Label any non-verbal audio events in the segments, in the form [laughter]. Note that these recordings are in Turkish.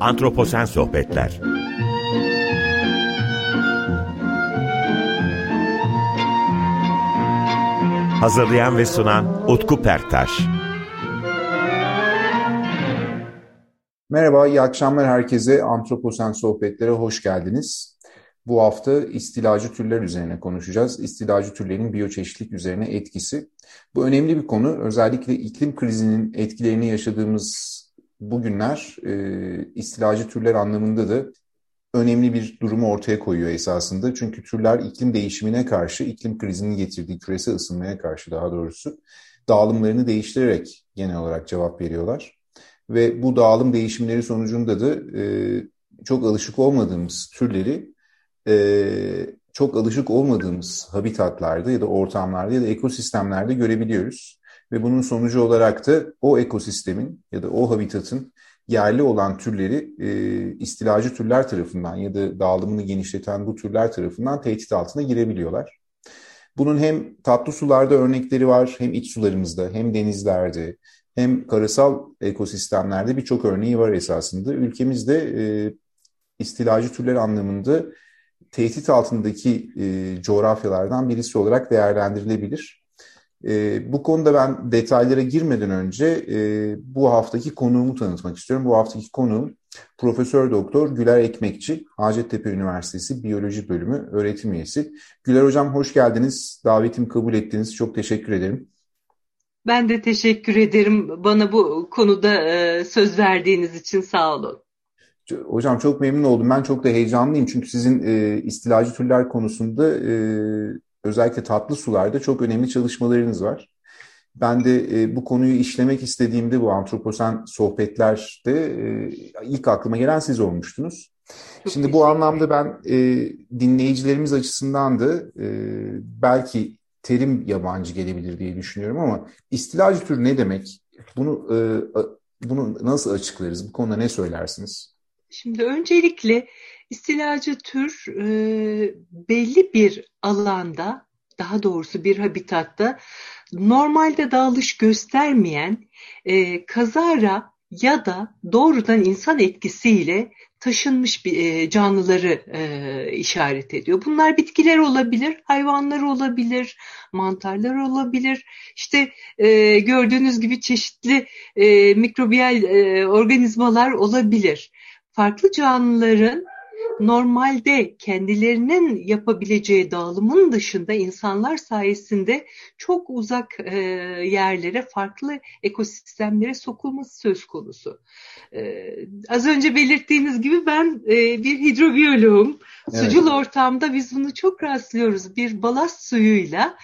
Antroposen Sohbetler Hazırlayan ve sunan Utku Perktaş Merhaba, iyi akşamlar herkese. Antroposen Sohbetlere hoş geldiniz. Bu hafta istilacı türler üzerine konuşacağız. İstilacı türlerin biyoçeşitlik üzerine etkisi. Bu önemli bir konu. Özellikle iklim krizinin etkilerini yaşadığımız bugünler e, istilacı türler anlamında da önemli bir durumu ortaya koyuyor esasında. Çünkü türler iklim değişimine karşı, iklim krizinin getirdiği küresel ısınmaya karşı daha doğrusu dağılımlarını değiştirerek genel olarak cevap veriyorlar. Ve bu dağılım değişimleri sonucunda da e, çok alışık olmadığımız türleri e, çok alışık olmadığımız habitatlarda ya da ortamlarda ya da ekosistemlerde görebiliyoruz. Ve bunun sonucu olarak da o ekosistemin ya da o habitatın yerli olan türleri e, istilacı türler tarafından ya da dağılımını genişleten bu türler tarafından tehdit altına girebiliyorlar. Bunun hem tatlı sularda örnekleri var, hem iç sularımızda, hem denizlerde, hem karasal ekosistemlerde birçok örneği var esasında. Ülkemizde e, istilacı türler anlamında tehdit altındaki e, coğrafyalardan birisi olarak değerlendirilebilir. E, bu konuda ben detaylara girmeden önce e, bu haftaki konuğumu tanıtmak istiyorum. Bu haftaki konuğum Profesör Doktor Güler Ekmekçi, Hacettepe Üniversitesi Biyoloji Bölümü öğretim üyesi. Güler Hocam hoş geldiniz. Davetimi kabul ettiniz. Çok teşekkür ederim. Ben de teşekkür ederim. Bana bu konuda e, söz verdiğiniz için sağ olun. Hocam çok memnun oldum. Ben çok da heyecanlıyım. Çünkü sizin e, istilacı türler konusunda e, özellikle tatlı sularda çok önemli çalışmalarınız var. Ben de e, bu konuyu işlemek istediğimde bu antroposen sohbetlerde e, ilk aklıma gelen siz olmuştunuz. Çok Şimdi bu anlamda ben e, dinleyicilerimiz açısından da e, belki terim yabancı gelebilir diye düşünüyorum ama istilacı tür ne demek? Bunu e, bunu nasıl açıklarız? Bu konuda ne söylersiniz? Şimdi öncelikle İstilacı tür e, belli bir alanda, daha doğrusu bir habitatta normalde dağılış göstermeyen e, kazara ya da doğrudan insan etkisiyle taşınmış bir e, canlıları e, işaret ediyor. Bunlar bitkiler olabilir, hayvanlar olabilir, mantarlar olabilir. İşte e, gördüğünüz gibi çeşitli e, mikrobiyal e, organizmalar olabilir. Farklı canlıların normalde kendilerinin yapabileceği dağılımın dışında insanlar sayesinde çok uzak e, yerlere, farklı ekosistemlere sokulması söz konusu. E, az önce belirttiğiniz gibi ben e, bir hidrobiyoloğum. Evet. Sucul ortamda biz bunu çok rastlıyoruz. Bir balast suyuyla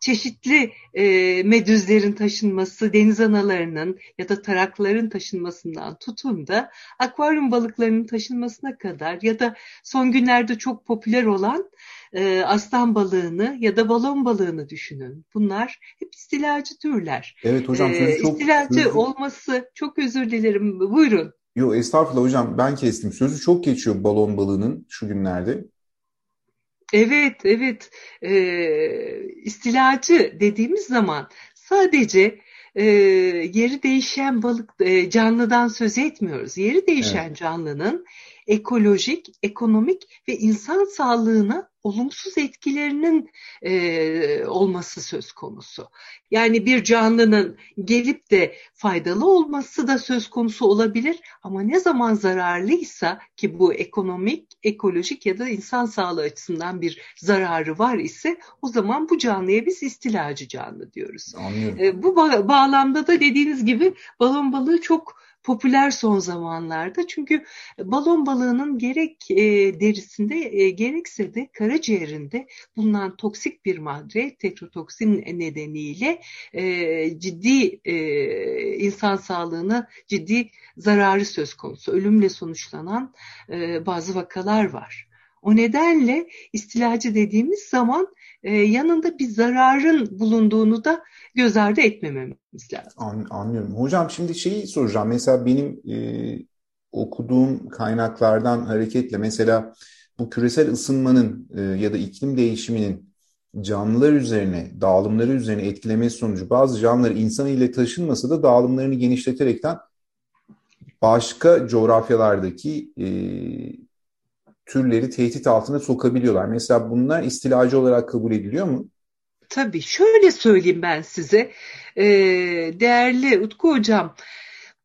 çeşitli e, medüzlerin taşınması, deniz analarının ya da tarakların taşınmasından tutun da akvaryum balıklarının taşınmasına kadar ya da son günlerde çok popüler olan e, aslan balığını ya da balon balığını düşünün. Bunlar hep istilacı türler. Evet hocam sözü çok... İstilacı sözü... olması çok özür dilerim. Buyurun. Yok estağfurullah hocam ben kestim. Sözü çok geçiyor balon balığının şu günlerde. Evet, evet. E, istilacı dediğimiz zaman sadece e, yeri değişen balık e, canlıdan söz etmiyoruz. Yeri değişen evet. canlının ekolojik, ekonomik ve insan sağlığına olumsuz etkilerinin e, olması söz konusu. Yani bir canlının gelip de faydalı olması da söz konusu olabilir ama ne zaman zararlıysa ki bu ekonomik, ekolojik ya da insan sağlığı açısından bir zararı var ise o zaman bu canlıya biz istilacı canlı diyoruz. E, bu ba bağlamda da dediğiniz gibi balon balığı çok popüler son zamanlarda. Çünkü balon balığının gerek e, derisinde e, gerekse de karaciğerinde bulunan toksik bir madde tetrotoksin nedeniyle e, ciddi e, insan sağlığına ciddi zararı söz konusu. Ölümle sonuçlanan e, bazı vakalar var. O nedenle istilacı dediğimiz zaman e, yanında bir zararın bulunduğunu da göz ardı etmememiz lazım. An, anlıyorum. Hocam şimdi şeyi soracağım. Mesela benim e, okuduğum kaynaklardan hareketle mesela bu küresel ısınmanın e, ya da iklim değişiminin canlılar üzerine, dağılımları üzerine etkilemesi sonucu bazı canlılar insan ile taşınmasa da dağılımlarını genişleterekten başka coğrafyalardaki e, türleri tehdit altına sokabiliyorlar. Mesela bunlar istilacı olarak kabul ediliyor mu? Tabii şöyle söyleyeyim ben size ee, değerli Utku Hocam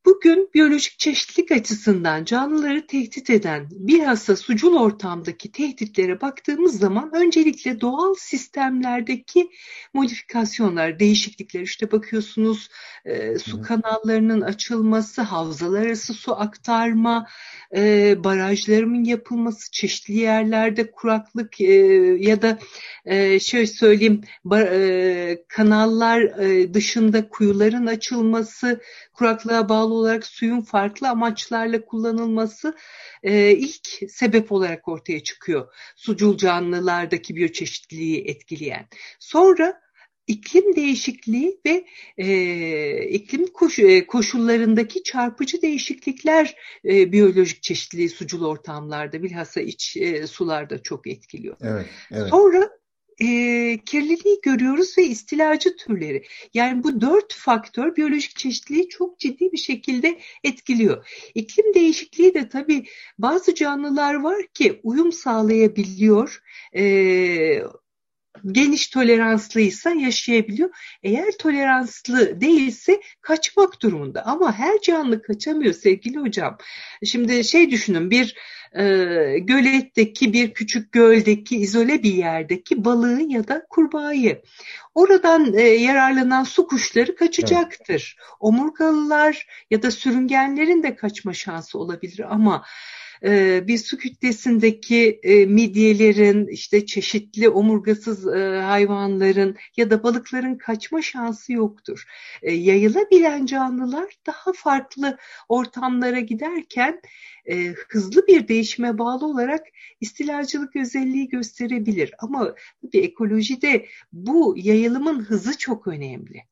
Bugün biyolojik çeşitlilik açısından canlıları tehdit eden bilhassa sucul ortamdaki tehditlere baktığımız zaman öncelikle doğal sistemlerdeki modifikasyonlar, değişiklikler işte bakıyorsunuz e, su kanallarının açılması, havzalar arası su aktarma, e, barajların yapılması, çeşitli yerlerde kuraklık e, ya da e, şöyle söyleyeyim bar, e, kanallar e, dışında kuyuların açılması, kuraklığa bağlı olarak suyun farklı amaçlarla kullanılması e, ilk sebep olarak ortaya çıkıyor. Sucul canlılardaki biyoçeşitliliği etkileyen. Sonra iklim değişikliği ve e, iklim koş, e, koşullarındaki çarpıcı değişiklikler e, biyolojik çeşitliliği sucul ortamlarda bilhassa iç e, sularda çok etkiliyor. Evet, evet. Sonra e, kirliliği görüyoruz ve istilacı türleri. Yani bu dört faktör biyolojik çeşitliliği çok ciddi bir şekilde etkiliyor. İklim değişikliği de tabii bazı canlılar var ki uyum sağlayabiliyor. E, geniş toleranslıysa yaşayabiliyor. Eğer toleranslı değilse kaçmak durumunda. Ama her canlı kaçamıyor sevgili hocam. Şimdi şey düşünün bir e, göletteki bir küçük göldeki izole bir yerdeki balığı ya da kurbağayı. Oradan e, yararlanan su kuşları kaçacaktır. Evet. Omurgalılar ya da sürüngenlerin de kaçma şansı olabilir ama e, bir su kütlesindeki e, midyelerin, işte çeşitli omurgasız e, hayvanların ya da balıkların kaçma şansı yoktur. E, yayılabilen canlılar daha farklı ortamlara giderken hızlı bir değişime bağlı olarak istilacılık özelliği gösterebilir. Ama bir ekolojide bu yayılımın hızı çok önemli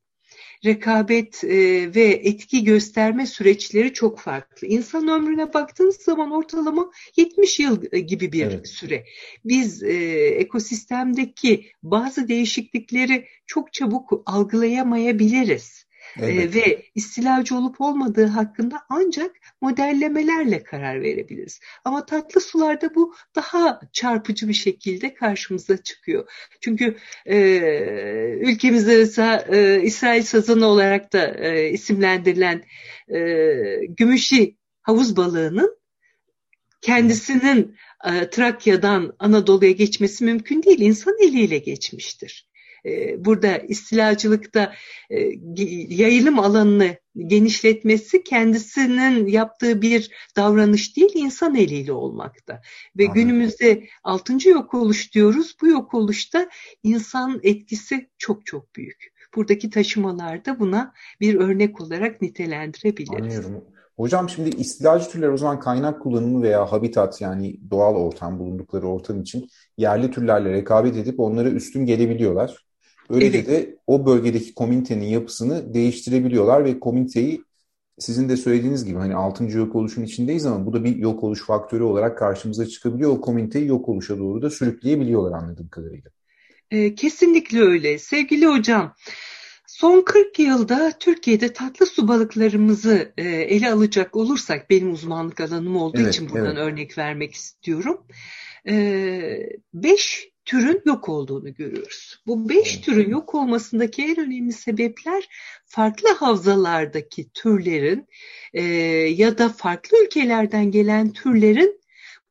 rekabet e, ve etki gösterme süreçleri çok farklı. İnsan ömrüne baktığınız zaman ortalama 70 yıl e, gibi bir evet. süre. Biz e, ekosistemdeki bazı değişiklikleri çok çabuk algılayamayabiliriz. Evet. ve istilacı olup olmadığı hakkında ancak modellemelerle karar verebiliriz. Ama tatlı sularda bu daha çarpıcı bir şekilde karşımıza çıkıyor. Çünkü e, ülkemizde mesela e, İsrail sazanı olarak da e, isimlendirilen e, gümüşi havuz balığının kendisinin e, Trakya'dan Anadolu'ya geçmesi mümkün değil. İnsan eliyle geçmiştir. E, burada istilacılıkta e, yayılım alanını genişletmesi kendisinin yaptığı bir davranış değil insan eliyle olmakta. Ve Anladım. günümüzde altıncı yok oluş diyoruz. Bu yok oluşta insan etkisi çok çok büyük. Buradaki taşımalarda buna bir örnek olarak nitelendirebiliriz. Anlıyorum. Hocam şimdi istilacı türler o zaman kaynak kullanımı veya habitat yani doğal ortam bulundukları ortam için yerli türlerle rekabet edip onlara üstün gelebiliyorlar. Böylece evet. de o bölgedeki komünitenin yapısını değiştirebiliyorlar ve komüniteyi sizin de söylediğiniz gibi hani 6. yok oluşun içindeyiz ama bu da bir yok oluş faktörü olarak karşımıza çıkabiliyor. O komüniteyi yok oluşa doğru da sürükleyebiliyorlar anladığım kadarıyla. E, kesinlikle öyle. Sevgili hocam, son 40 yılda Türkiye'de tatlı su balıklarımızı e, ele alacak olursak, benim uzmanlık alanım olduğu evet, için buradan evet. örnek vermek istiyorum. 5 e, türün yok olduğunu görüyoruz. Bu beş türün yok olmasındaki en önemli sebepler farklı havzalardaki türlerin e, ya da farklı ülkelerden gelen türlerin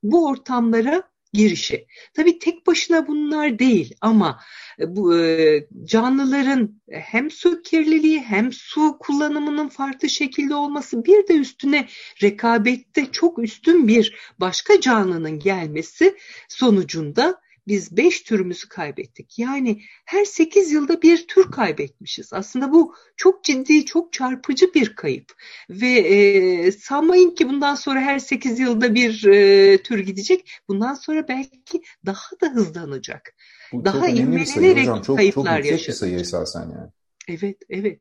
bu ortamlara girişi. Tabii tek başına bunlar değil ama e, bu e, canlıların hem su kirliliği hem su kullanımının farklı şekilde olması bir de üstüne rekabette çok üstün bir başka canlının gelmesi sonucunda biz beş türümüzü kaybettik. Yani her sekiz yılda bir tür kaybetmişiz. Aslında bu çok ciddi, çok çarpıcı bir kayıp. Ve e, sanmayın ki bundan sonra her sekiz yılda bir e, tür gidecek. Bundan sonra belki daha da hızlanacak. Bu daha ivmelenerek çok, kayıplar çok yüksek bir sayı esasen yani. Evet, evet.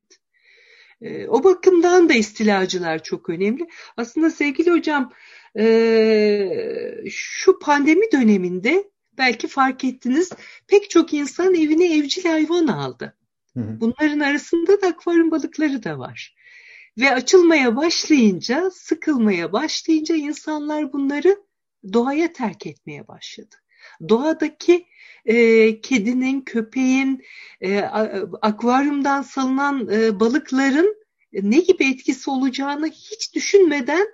E, o bakımdan da istilacılar çok önemli. Aslında sevgili hocam e, şu pandemi döneminde belki fark ettiniz pek çok insan evine evcil hayvan aldı. Hı hı. Bunların arasında da akvaryum balıkları da var. Ve açılmaya başlayınca, sıkılmaya başlayınca insanlar bunları doğaya terk etmeye başladı. Doğadaki e, kedinin, köpeğin, e, akvaryumdan salınan e, balıkların ne gibi etkisi olacağını hiç düşünmeden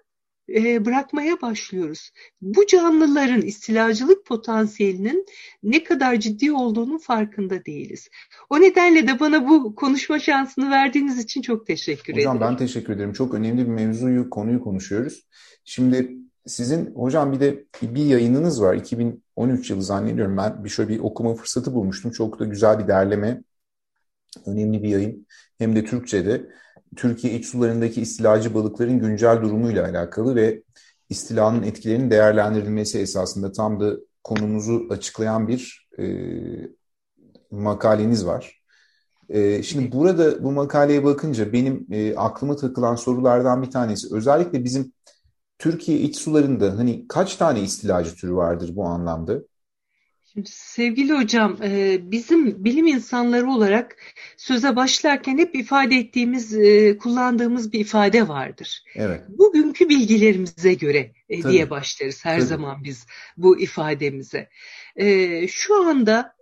e, bırakmaya başlıyoruz. Bu canlıların istilacılık potansiyelinin ne kadar ciddi olduğunun farkında değiliz. O nedenle de bana bu konuşma şansını verdiğiniz için çok teşekkür hocam, ederim. Hocam ben teşekkür ederim. Çok önemli bir mevzuyu, konuyu konuşuyoruz. Şimdi sizin hocam bir de bir yayınınız var. 2013 yılı zannediyorum ben bir şöyle bir okuma fırsatı bulmuştum. Çok da güzel bir derleme. Önemli bir yayın. Hem de Türkçe'de. Türkiye iç sularındaki istilacı balıkların güncel durumuyla alakalı ve istilanın etkilerinin değerlendirilmesi esasında tam da konumuzu açıklayan bir e, makaleniz var. E, şimdi burada bu makaleye bakınca benim e, aklıma takılan sorulardan bir tanesi özellikle bizim Türkiye iç sularında hani kaç tane istilacı türü vardır bu anlamda? Şimdi sevgili hocam, e, bizim bilim insanları olarak söze başlarken hep ifade ettiğimiz, e, kullandığımız bir ifade vardır. Evet. Bugünkü bilgilerimize göre e, diye başlarız her Tabii. zaman biz bu ifademize. Şu anda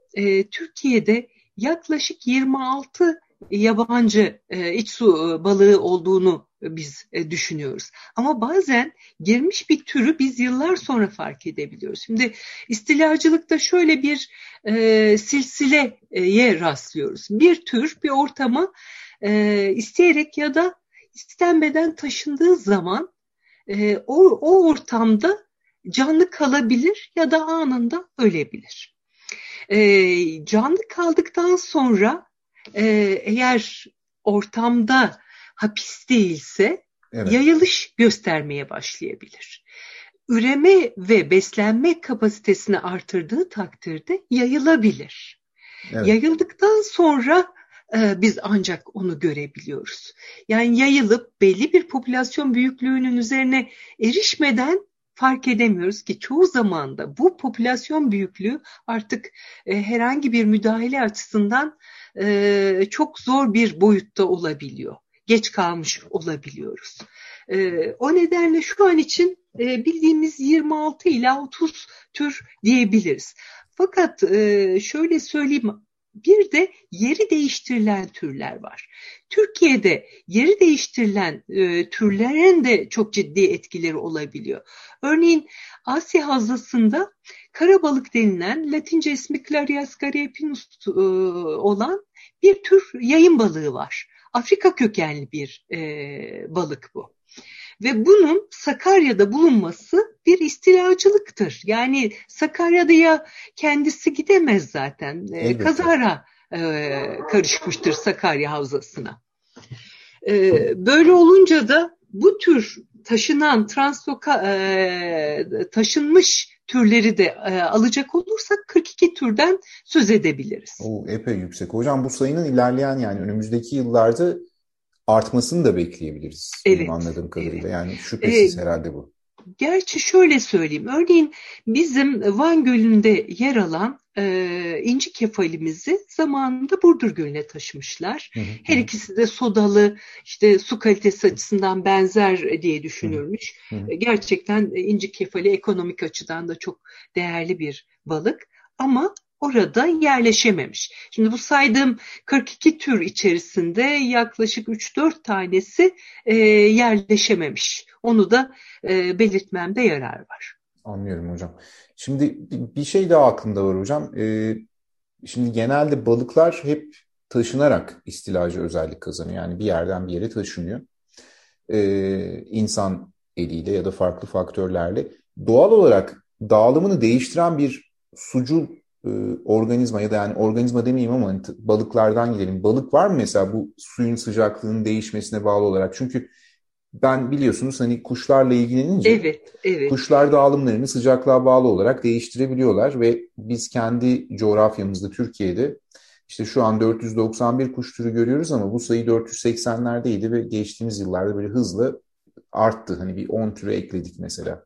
Türkiye'de yaklaşık 26 yabancı iç su balığı olduğunu biz e, düşünüyoruz. Ama bazen girmiş bir türü biz yıllar sonra fark edebiliyoruz. Şimdi istilacılıkta şöyle bir e, silsileye rastlıyoruz. Bir tür bir ortama e, isteyerek ya da istenmeden taşındığı zaman e, o, o ortamda canlı kalabilir ya da anında ölebilir. E, canlı kaldıktan sonra e, eğer ortamda hapis değilse evet. yayılış göstermeye başlayabilir. Üreme ve beslenme kapasitesini artırdığı takdirde yayılabilir. Evet. Yayıldıktan sonra e, biz ancak onu görebiliyoruz. Yani yayılıp belli bir popülasyon büyüklüğünün üzerine erişmeden fark edemiyoruz ki çoğu zaman da bu popülasyon büyüklüğü artık e, herhangi bir müdahale açısından e, çok zor bir boyutta olabiliyor geç kalmış olabiliyoruz. E, o nedenle şu an için e, bildiğimiz 26 ila 30 tür diyebiliriz. Fakat e, şöyle söyleyeyim bir de yeri değiştirilen türler var. Türkiye'de yeri değiştirilen e, türlerin de çok ciddi etkileri olabiliyor. Örneğin Asya Havzası'nda karabalık denilen Latince ismi Clarias cariepinus e, olan bir tür yayın balığı var. Afrika kökenli bir e, balık bu. Ve bunun Sakarya'da bulunması bir istilacılıktır. Yani Sakarya'da ya kendisi gidemez zaten. E, kazara e, karışmıştır Sakarya Havzası'na. E, böyle olunca da bu tür taşınan transloka e, taşınmış türleri de e, alacak olursak 42 türden söz edebiliriz. O epey yüksek. Hocam bu sayının ilerleyen yani önümüzdeki yıllarda artmasını da bekleyebiliriz. Evet. Anladığım kadarıyla. Evet. Yani şüphesiz ee, herhalde bu. Gerçi şöyle söyleyeyim. Örneğin bizim Van Gölü'nde yer alan e, inci kefalimizi zamanında Burdur Gölü'ne taşımışlar. Hı hı. Her ikisi de sodalı, işte su kalitesi açısından benzer diye düşünülmüş. Hı hı. Gerçekten inci kefali ekonomik açıdan da çok değerli bir balık. Ama orada yerleşememiş. Şimdi bu saydığım 42 tür içerisinde yaklaşık 3-4 tanesi e, yerleşememiş. Onu da e, belirtmemde yarar var. Anlıyorum hocam. Şimdi bir şey daha aklımda var hocam. Ee, şimdi genelde balıklar hep taşınarak istilacı özellik kazanıyor. Yani bir yerden bir yere taşınıyor. Ee, insan eliyle ya da farklı faktörlerle. Doğal olarak dağılımını değiştiren bir sucul e, organizma ya da yani organizma demeyeyim ama hani balıklardan gidelim. Balık var mı mesela bu suyun sıcaklığının değişmesine bağlı olarak? Çünkü ben biliyorsunuz hani kuşlarla ilgilenince evet, evet. kuşlar dağılımlarını sıcaklığa bağlı olarak değiştirebiliyorlar ve biz kendi coğrafyamızda Türkiye'de işte şu an 491 kuş türü görüyoruz ama bu sayı 480'lerdeydi ve geçtiğimiz yıllarda böyle hızlı arttı. Hani bir 10 türü ekledik mesela.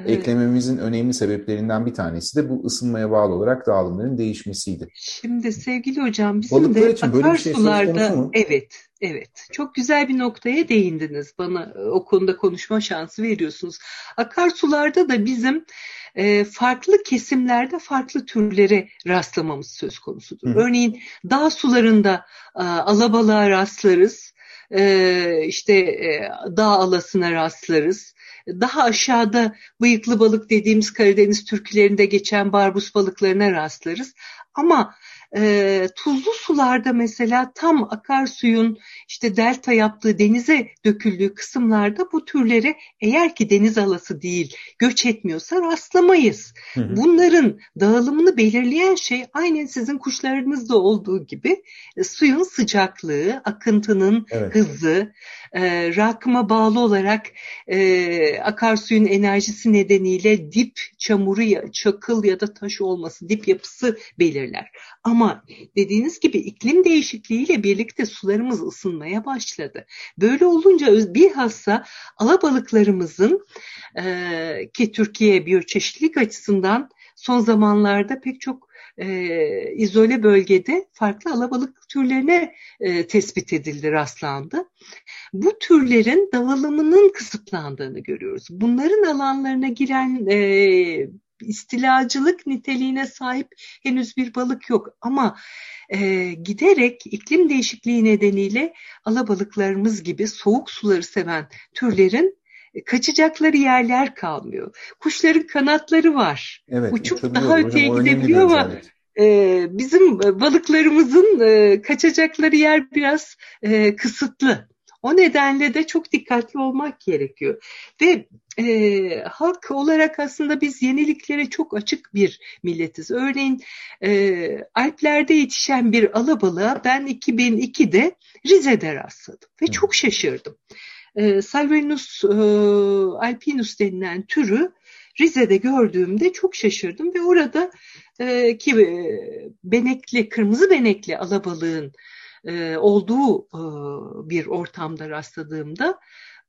Evet. Eklememizin önemli sebeplerinden bir tanesi de bu ısınmaya bağlı olarak dağılımların değişmesiydi. Şimdi sevgili hocam bizim Balıklar de böyle bir şey evet Evet, çok güzel bir noktaya değindiniz. Bana e, o konuda konuşma şansı veriyorsunuz. Akarsularda da bizim e, farklı kesimlerde farklı türlere rastlamamız söz konusudur. Hı. Örneğin dağ sularında e, alabalığa rastlarız. E, işte e, dağ alasına rastlarız. Daha aşağıda bıyıklı balık dediğimiz Karadeniz türkülerinde geçen barbus balıklarına rastlarız. Ama e, tuzlu sularda mesela tam akarsuyun işte delta yaptığı denize döküldüğü kısımlarda bu türleri eğer ki deniz alası değil göç etmiyorsa rastlamayız. Hı hı. Bunların dağılımını belirleyen şey aynen sizin kuşlarınızda olduğu gibi e, suyun sıcaklığı, akıntının evet. hızı, e, rakıma bağlı olarak e, akarsuyun enerjisi nedeniyle dip çamuru, ya, çakıl ya da taş olması, dip yapısı belirler. Ama dediğiniz gibi iklim değişikliğiyle birlikte sularımız ısınmaya başladı. Böyle olunca bilhassa alabalıklarımızın e, ki Türkiye biyoçeşitlilik açısından son zamanlarda pek çok e, izole bölgede farklı alabalık türlerine e, tespit edildi, rastlandı. Bu türlerin dağılımının kısıtlandığını görüyoruz. Bunların alanlarına giren e, istilacılık niteliğine sahip henüz bir balık yok ama e, giderek iklim değişikliği nedeniyle alabalıklarımız gibi soğuk suları seven türlerin e, kaçacakları yerler kalmıyor. Kuşların kanatları var. Evet, Uçup daha öteye Hocam, gidebiliyor ama e, bizim balıklarımızın e, kaçacakları yer biraz e, kısıtlı. O nedenle de çok dikkatli olmak gerekiyor. Ve e, halk olarak aslında biz yeniliklere çok açık bir milletiz. Örneğin e, Alplerde yetişen bir alabalığa ben 2002'de Rize'de rastladım ve çok şaşırdım. E, Salvelinus e, alpinus denilen türü Rize'de gördüğümde çok şaşırdım ve orada e, ki e, benekli, kırmızı benekli alabalığın e, olduğu e, bir ortamda rastladığımda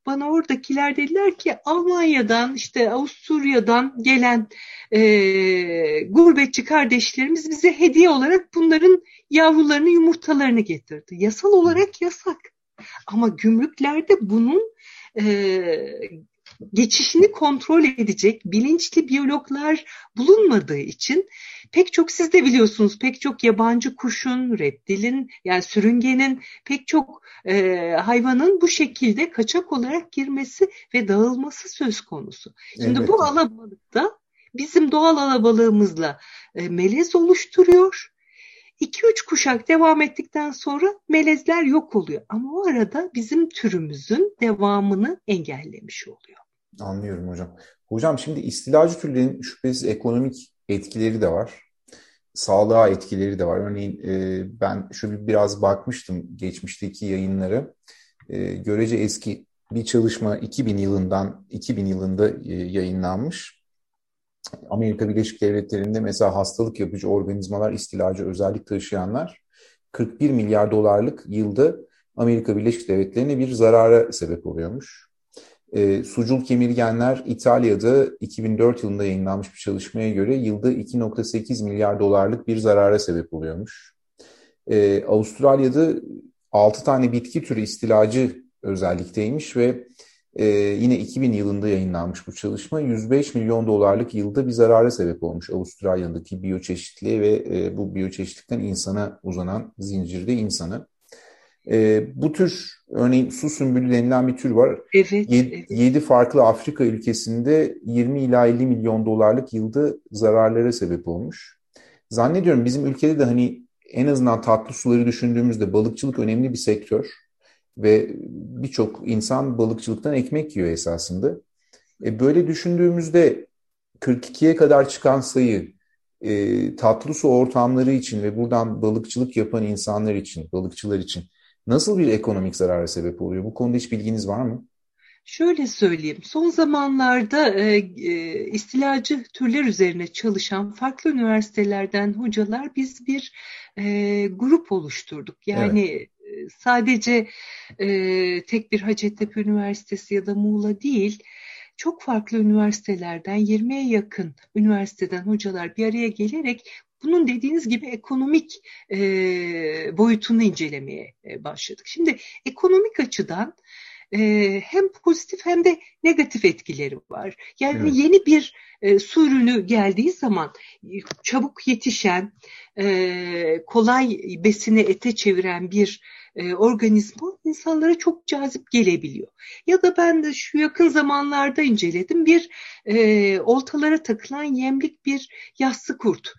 bana oradakiler dediler ki Almanya'dan işte Avusturya'dan gelen e, gurbetçi kardeşlerimiz bize hediye olarak bunların yavrularını yumurtalarını getirdi. Yasal olarak yasak. Ama gümrüklerde bunun e, geçişini kontrol edecek bilinçli biyologlar bulunmadığı için pek çok siz de biliyorsunuz pek çok yabancı kuşun, reptilin yani sürüngenin pek çok e, hayvanın bu şekilde kaçak olarak girmesi ve dağılması söz konusu. Şimdi evet. bu alabalıkta bizim doğal alabalığımızla e, melez oluşturuyor 2-3 kuşak devam ettikten sonra melezler yok oluyor. Ama o arada bizim türümüzün devamını engellemiş oluyor. Anlıyorum hocam. Hocam şimdi istilacı türlerin şüphesiz ekonomik etkileri de var. Sağlığa etkileri de var. Örneğin e, ben şöyle biraz bakmıştım geçmişteki yayınları. E, görece eski bir çalışma 2000 yılından 2000 yılında e, yayınlanmış. Amerika Birleşik Devletleri'nde mesela hastalık yapıcı organizmalar istilacı özellik taşıyanlar 41 milyar dolarlık yılda Amerika Birleşik Devletleri'ne bir zarara sebep oluyormuş. E, sucul kemirgenler İtalya'da 2004 yılında yayınlanmış bir çalışmaya göre yılda 2.8 milyar dolarlık bir zarara sebep oluyormuş. E, Avustralya'da 6 tane bitki türü istilacı özellikteymiş ve e, yine 2000 yılında yayınlanmış bu çalışma 105 milyon dolarlık yılda bir zarara sebep olmuş Avustralya'daki biyoçeşitliğe ve e, bu biyoçeşitlikten insana uzanan zincirde insanı. E, bu tür örneğin su sümbülü denilen bir tür var. Evet, 7, evet. farklı Afrika ülkesinde 20 ila 50 milyon dolarlık yılda zararlara sebep olmuş. Zannediyorum bizim ülkede de hani en azından tatlı suları düşündüğümüzde balıkçılık önemli bir sektör ve birçok insan balıkçılıktan ekmek yiyor esasında. E, böyle düşündüğümüzde 42'ye kadar çıkan sayı e, tatlı su ortamları için ve buradan balıkçılık yapan insanlar için, balıkçılar için nasıl bir ekonomik zarara sebep oluyor? Bu konuda hiç bilginiz var mı? Şöyle söyleyeyim, son zamanlarda e, e, istilacı türler üzerine çalışan farklı üniversitelerden hocalar biz bir e, grup oluşturduk. Yani evet sadece e, tek bir Hacettepe Üniversitesi ya da Muğla değil, çok farklı üniversitelerden 20'ye yakın üniversiteden hocalar bir araya gelerek bunun dediğiniz gibi ekonomik e, boyutunu incelemeye e, başladık. Şimdi ekonomik açıdan e, hem pozitif hem de negatif etkileri var. Yani evet. yeni bir e, su ürünü geldiği zaman çabuk yetişen, e, kolay besini ete çeviren bir e, organizma insanlara çok cazip gelebiliyor. Ya da ben de şu yakın zamanlarda inceledim bir e, oltalara takılan yemlik bir yassı kurt.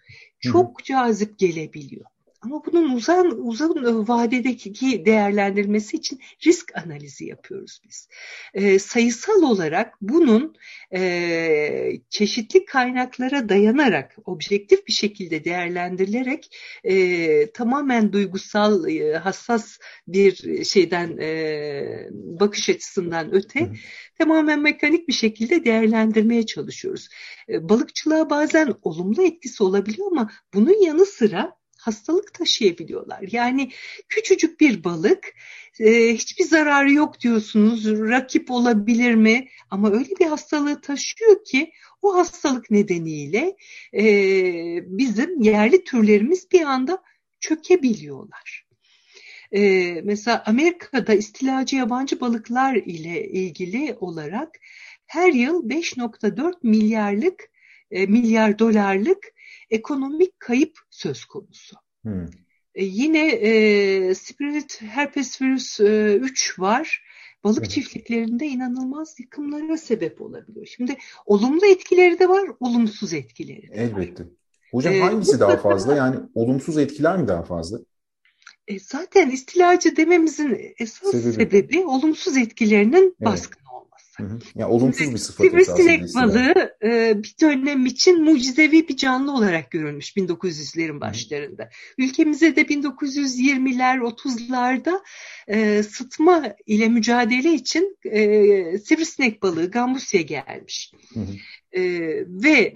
Çok cazip gelebiliyor. Ama bunun uzun uzun vadedeki değerlendirmesi için risk analizi yapıyoruz biz. E, sayısal olarak bunun e, çeşitli kaynaklara dayanarak, objektif bir şekilde değerlendirilerek e, tamamen duygusal, e, hassas bir şeyden e, bakış açısından öte Hı. tamamen mekanik bir şekilde değerlendirmeye çalışıyoruz. E, balıkçılığa bazen olumlu etkisi olabiliyor ama bunun yanı sıra hastalık taşıyabiliyorlar. Yani küçücük bir balık e, hiçbir zararı yok diyorsunuz. Rakip olabilir mi? Ama öyle bir hastalığı taşıyor ki o hastalık nedeniyle e, bizim yerli türlerimiz bir anda çökebiliyorlar. Ee, mesela Amerika'da istilacı yabancı balıklar ile ilgili olarak her yıl 5.4 milyarlık e, milyar dolarlık ekonomik kayıp söz konusu. Hmm. E, yine e, Spirit herpes virüs e, 3 var. Balık evet. çiftliklerinde inanılmaz yıkımlara sebep olabiliyor. Şimdi olumlu etkileri de var, olumsuz etkileri de Elbette. Var. Hocam ee, hangisi daha fazla? Yani olumsuz etkiler mi daha fazla? E, zaten istilacı dememizin esas sebebi, sebebi olumsuz etkilerinin evet. baskın Hı hı. Yani olumsuz bir sıfat Sivrisinek balığı e, bir dönem için mucizevi bir canlı olarak görülmüş 1900'lerin başlarında. Hı. Ülkemize de 1920'ler 30'larda e, sıtma ile mücadele için e, sivrisinek balığı Gambusya gelmiş. Hı hı. E, ve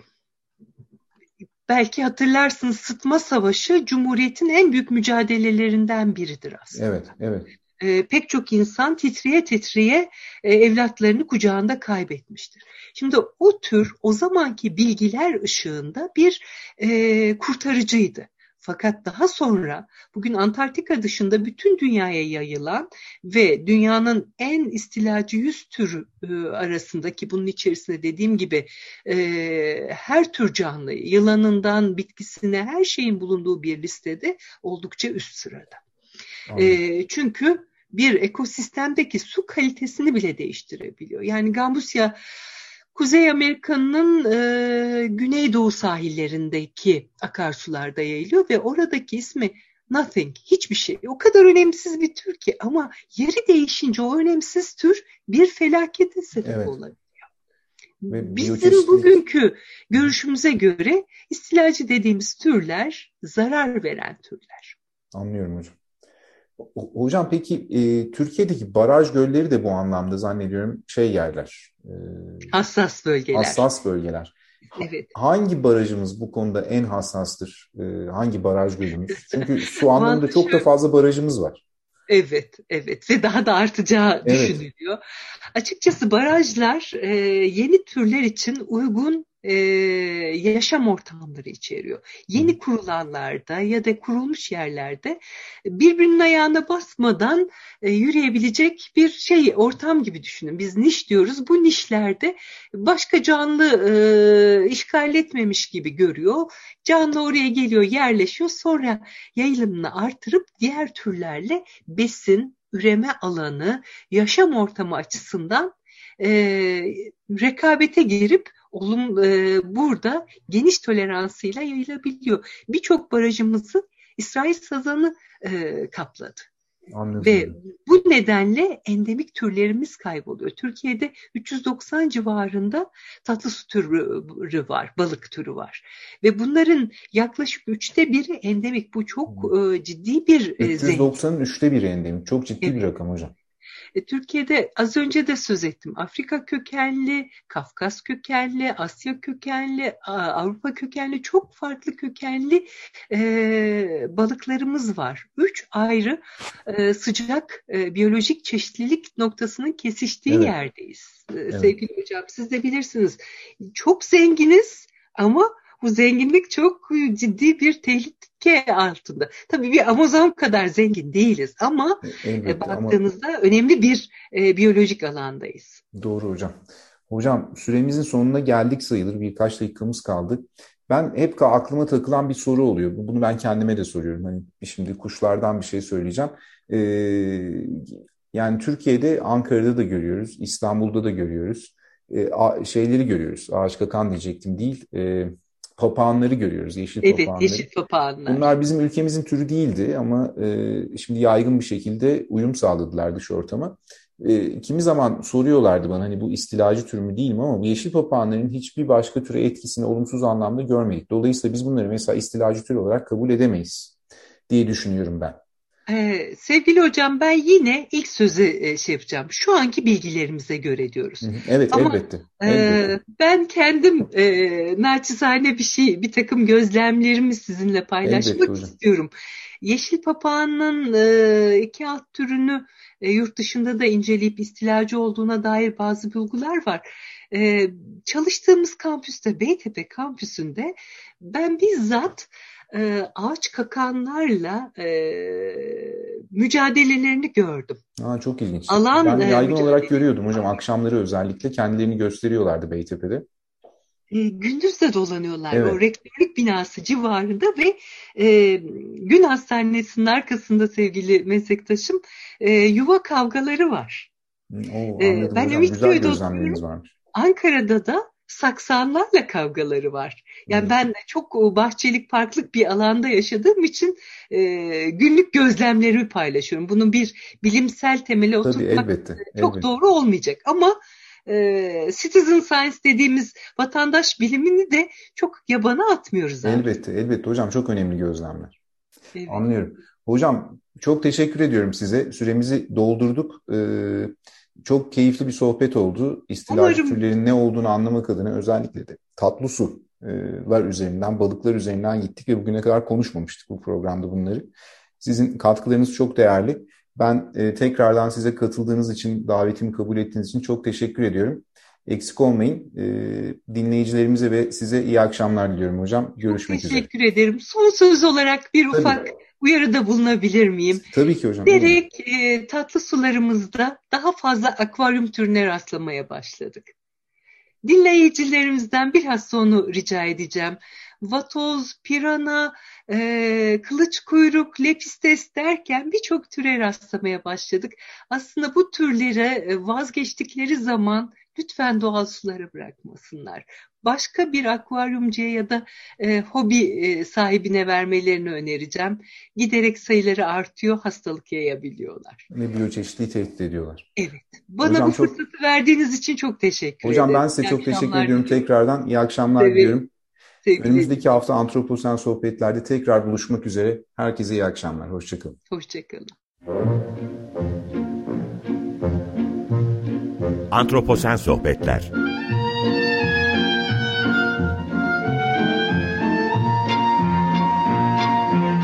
belki hatırlarsınız sıtma savaşı Cumhuriyet'in en büyük mücadelelerinden biridir aslında. Evet, evet e, pek çok insan titriye titriye e, evlatlarını kucağında kaybetmiştir. Şimdi o tür o zamanki bilgiler ışığında bir e, kurtarıcıydı. Fakat daha sonra bugün Antarktika dışında bütün dünyaya yayılan ve dünyanın en istilacı yüz türü e, arasındaki bunun içerisinde dediğim gibi e, her tür canlı yılanından bitkisine her şeyin bulunduğu bir listede oldukça üst sırada. E, çünkü bir ekosistemdeki su kalitesini bile değiştirebiliyor. Yani Gambusya Kuzey Amerika'nın e, güneydoğu sahillerindeki akarsularda yayılıyor ve oradaki ismi nothing, hiçbir şey. O kadar önemsiz bir tür ki ama yeri değişince o önemsiz tür bir felakete sebep evet. olabiliyor. Ve Bizim bugünkü görüşümüze göre istilacı dediğimiz türler zarar veren türler. Anlıyorum hocam. Hocam peki e, Türkiye'deki baraj gölleri de bu anlamda zannediyorum şey yerler. E, hassas bölgeler. Hassas bölgeler. Evet. Hangi barajımız bu konuda en hassastır? E, hangi baraj gölümüz? Çünkü [laughs] su anlamında çok da fazla barajımız var. Evet, evet ve daha da artacağı evet. düşünülüyor. Açıkçası barajlar e, yeni türler için uygun e, yaşam ortamları içeriyor. Yeni kurulanlarda ya da kurulmuş yerlerde birbirinin ayağına basmadan e, yürüyebilecek bir şey ortam gibi düşünün. Biz niş diyoruz. Bu nişlerde başka canlı e, işgal etmemiş gibi görüyor. Canlı oraya geliyor, yerleşiyor. Sonra yayılımını artırıp diğer türlerle besin, üreme alanı, yaşam ortamı açısından e, rekabete girip olum e, burada geniş toleransıyla yayılabiliyor. Birçok barajımızı İsrail sazanı e, kapladı. Anladım. Ve bu nedenle endemik türlerimiz kayboluyor. Türkiye'de 390 civarında tatlı su türü var, balık türü var. Ve bunların yaklaşık üçte biri endemik. Bu çok e, ciddi bir 390'ın üçte biri endemik. Çok ciddi evet. bir rakam hocam. E, Türkiye'de az önce de söz ettim. Afrika kökenli, Kafkas kökenli, Asya kökenli, Avrupa kökenli çok farklı kökenli e, balıklarımız var. Üç ayrı e, sıcak e, biyolojik çeşitlilik noktasının kesiştiği evet. yerdeyiz. E, evet. Sevgili hocam siz de bilirsiniz. Çok zenginiz ama bu zenginlik çok ciddi bir tehlike altında. Tabii bir Amazon kadar zengin değiliz ama e, Elbette, baktığınızda ama... önemli bir e, biyolojik alandayız. Doğru hocam. Hocam süremizin sonuna geldik sayılır. Birkaç dakikamız kaldı. Ben hep aklıma takılan bir soru oluyor. Bunu ben kendime de soruyorum. Hani şimdi kuşlardan bir şey söyleyeceğim. Ee, yani Türkiye'de, Ankara'da da görüyoruz, İstanbul'da da görüyoruz. Ee, şeyleri görüyoruz. Ağaç kakan diyecektim değil. E, papağanları görüyoruz, yeşil evet, papağanları. Evet, yeşil papağanlar. Bunlar bizim ülkemizin türü değildi ama e, şimdi yaygın bir şekilde uyum sağladılar dış ortama. E, kimi zaman soruyorlardı bana hani bu istilacı tür mü değil mi ama bu yeşil papağanların hiçbir başka türe etkisini olumsuz anlamda görmedik. Dolayısıyla biz bunları mesela istilacı tür olarak kabul edemeyiz diye düşünüyorum ben. Ee, sevgili hocam ben yine ilk sözü e, şey yapacağım. Şu anki bilgilerimize göre diyoruz. Evet Ama, elbette. elbette. E, ben kendim e, naçizane bir şey, bir takım gözlemlerimi sizinle paylaşmak istiyorum. Yeşil papağanın e, iki alt türünü e, yurt dışında da inceleyip istilacı olduğuna dair bazı bulgular var. E, çalıştığımız kampüste, Beytepe kampüsünde ben bizzat e, ağaç kakanlarla e, mücadelelerini gördüm. Aa, çok ilginç. Alan, ben yaygın e, olarak görüyordum hocam akşamları özellikle kendilerini gösteriyorlardı Beytepe'de. E, gündüz de dolanıyorlar evet. o rektörlük binası civarında ve e, gün hastanesinin arkasında sevgili meslektaşım e, yuva kavgaları var. Oo, e, ben Ümitköy'de oturuyorum. Ankara'da da saksanlarla kavgaları var. Yani hmm. ben çok bahçelik parklık bir alanda yaşadığım için e, günlük gözlemlerimi paylaşıyorum. Bunun bir bilimsel temeli Tabii, oturtmak elbette, çok elbette. doğru olmayacak ama e, citizen science dediğimiz vatandaş bilimini de çok yabana atmıyoruz. Abi. Elbette, elbette hocam çok önemli gözlemler. Evet. Anlıyorum. Hocam çok teşekkür ediyorum size. Süremizi doldurduk. Ee, çok keyifli bir sohbet oldu. İstilacı türlerin ne olduğunu anlamak adına özellikle de tatlı sular üzerinden, balıklar üzerinden gittik ve bugüne kadar konuşmamıştık bu programda bunları. Sizin katkılarınız çok değerli. Ben e, tekrardan size katıldığınız için, davetimi kabul ettiğiniz için çok teşekkür ediyorum. Eksik olmayın. E, dinleyicilerimize ve size iyi akşamlar diliyorum hocam. Görüşmek üzere. Teşekkür ederim. Son söz olarak bir Tabii. ufak uyarıda bulunabilir miyim? Tabii ki hocam. Direkt e, tatlı sularımızda daha fazla akvaryum türüne rastlamaya başladık. Dinleyicilerimizden biraz onu rica edeceğim. Vatoz, pirana, e, kılıç kuyruk, lepistes derken birçok türe rastlamaya başladık. Aslında bu türlere e, vazgeçtikleri zaman lütfen doğal sulara bırakmasınlar. Başka bir akvaryumcuya ya da e, hobi e, sahibine vermelerini önereceğim. Giderek sayıları artıyor, hastalık yayabiliyorlar. Ve biyoçeşitliği tehdit ediyorlar. Evet. Bana Hocam bu çok... fırsatı verdiğiniz için çok teşekkür Hocam, ederim. Hocam ben size iyi çok teşekkür ediyorum diliyorum. tekrardan. İyi akşamlar evet. diliyorum. Sevgili Önümüzdeki hafta Antroposen Sohbetlerde tekrar buluşmak üzere. Herkese iyi akşamlar. Hoşçakalın. Hoşçakalın. Antroposen Sohbetler.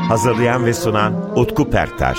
Hazırlayan ve sunan Utku Perktaş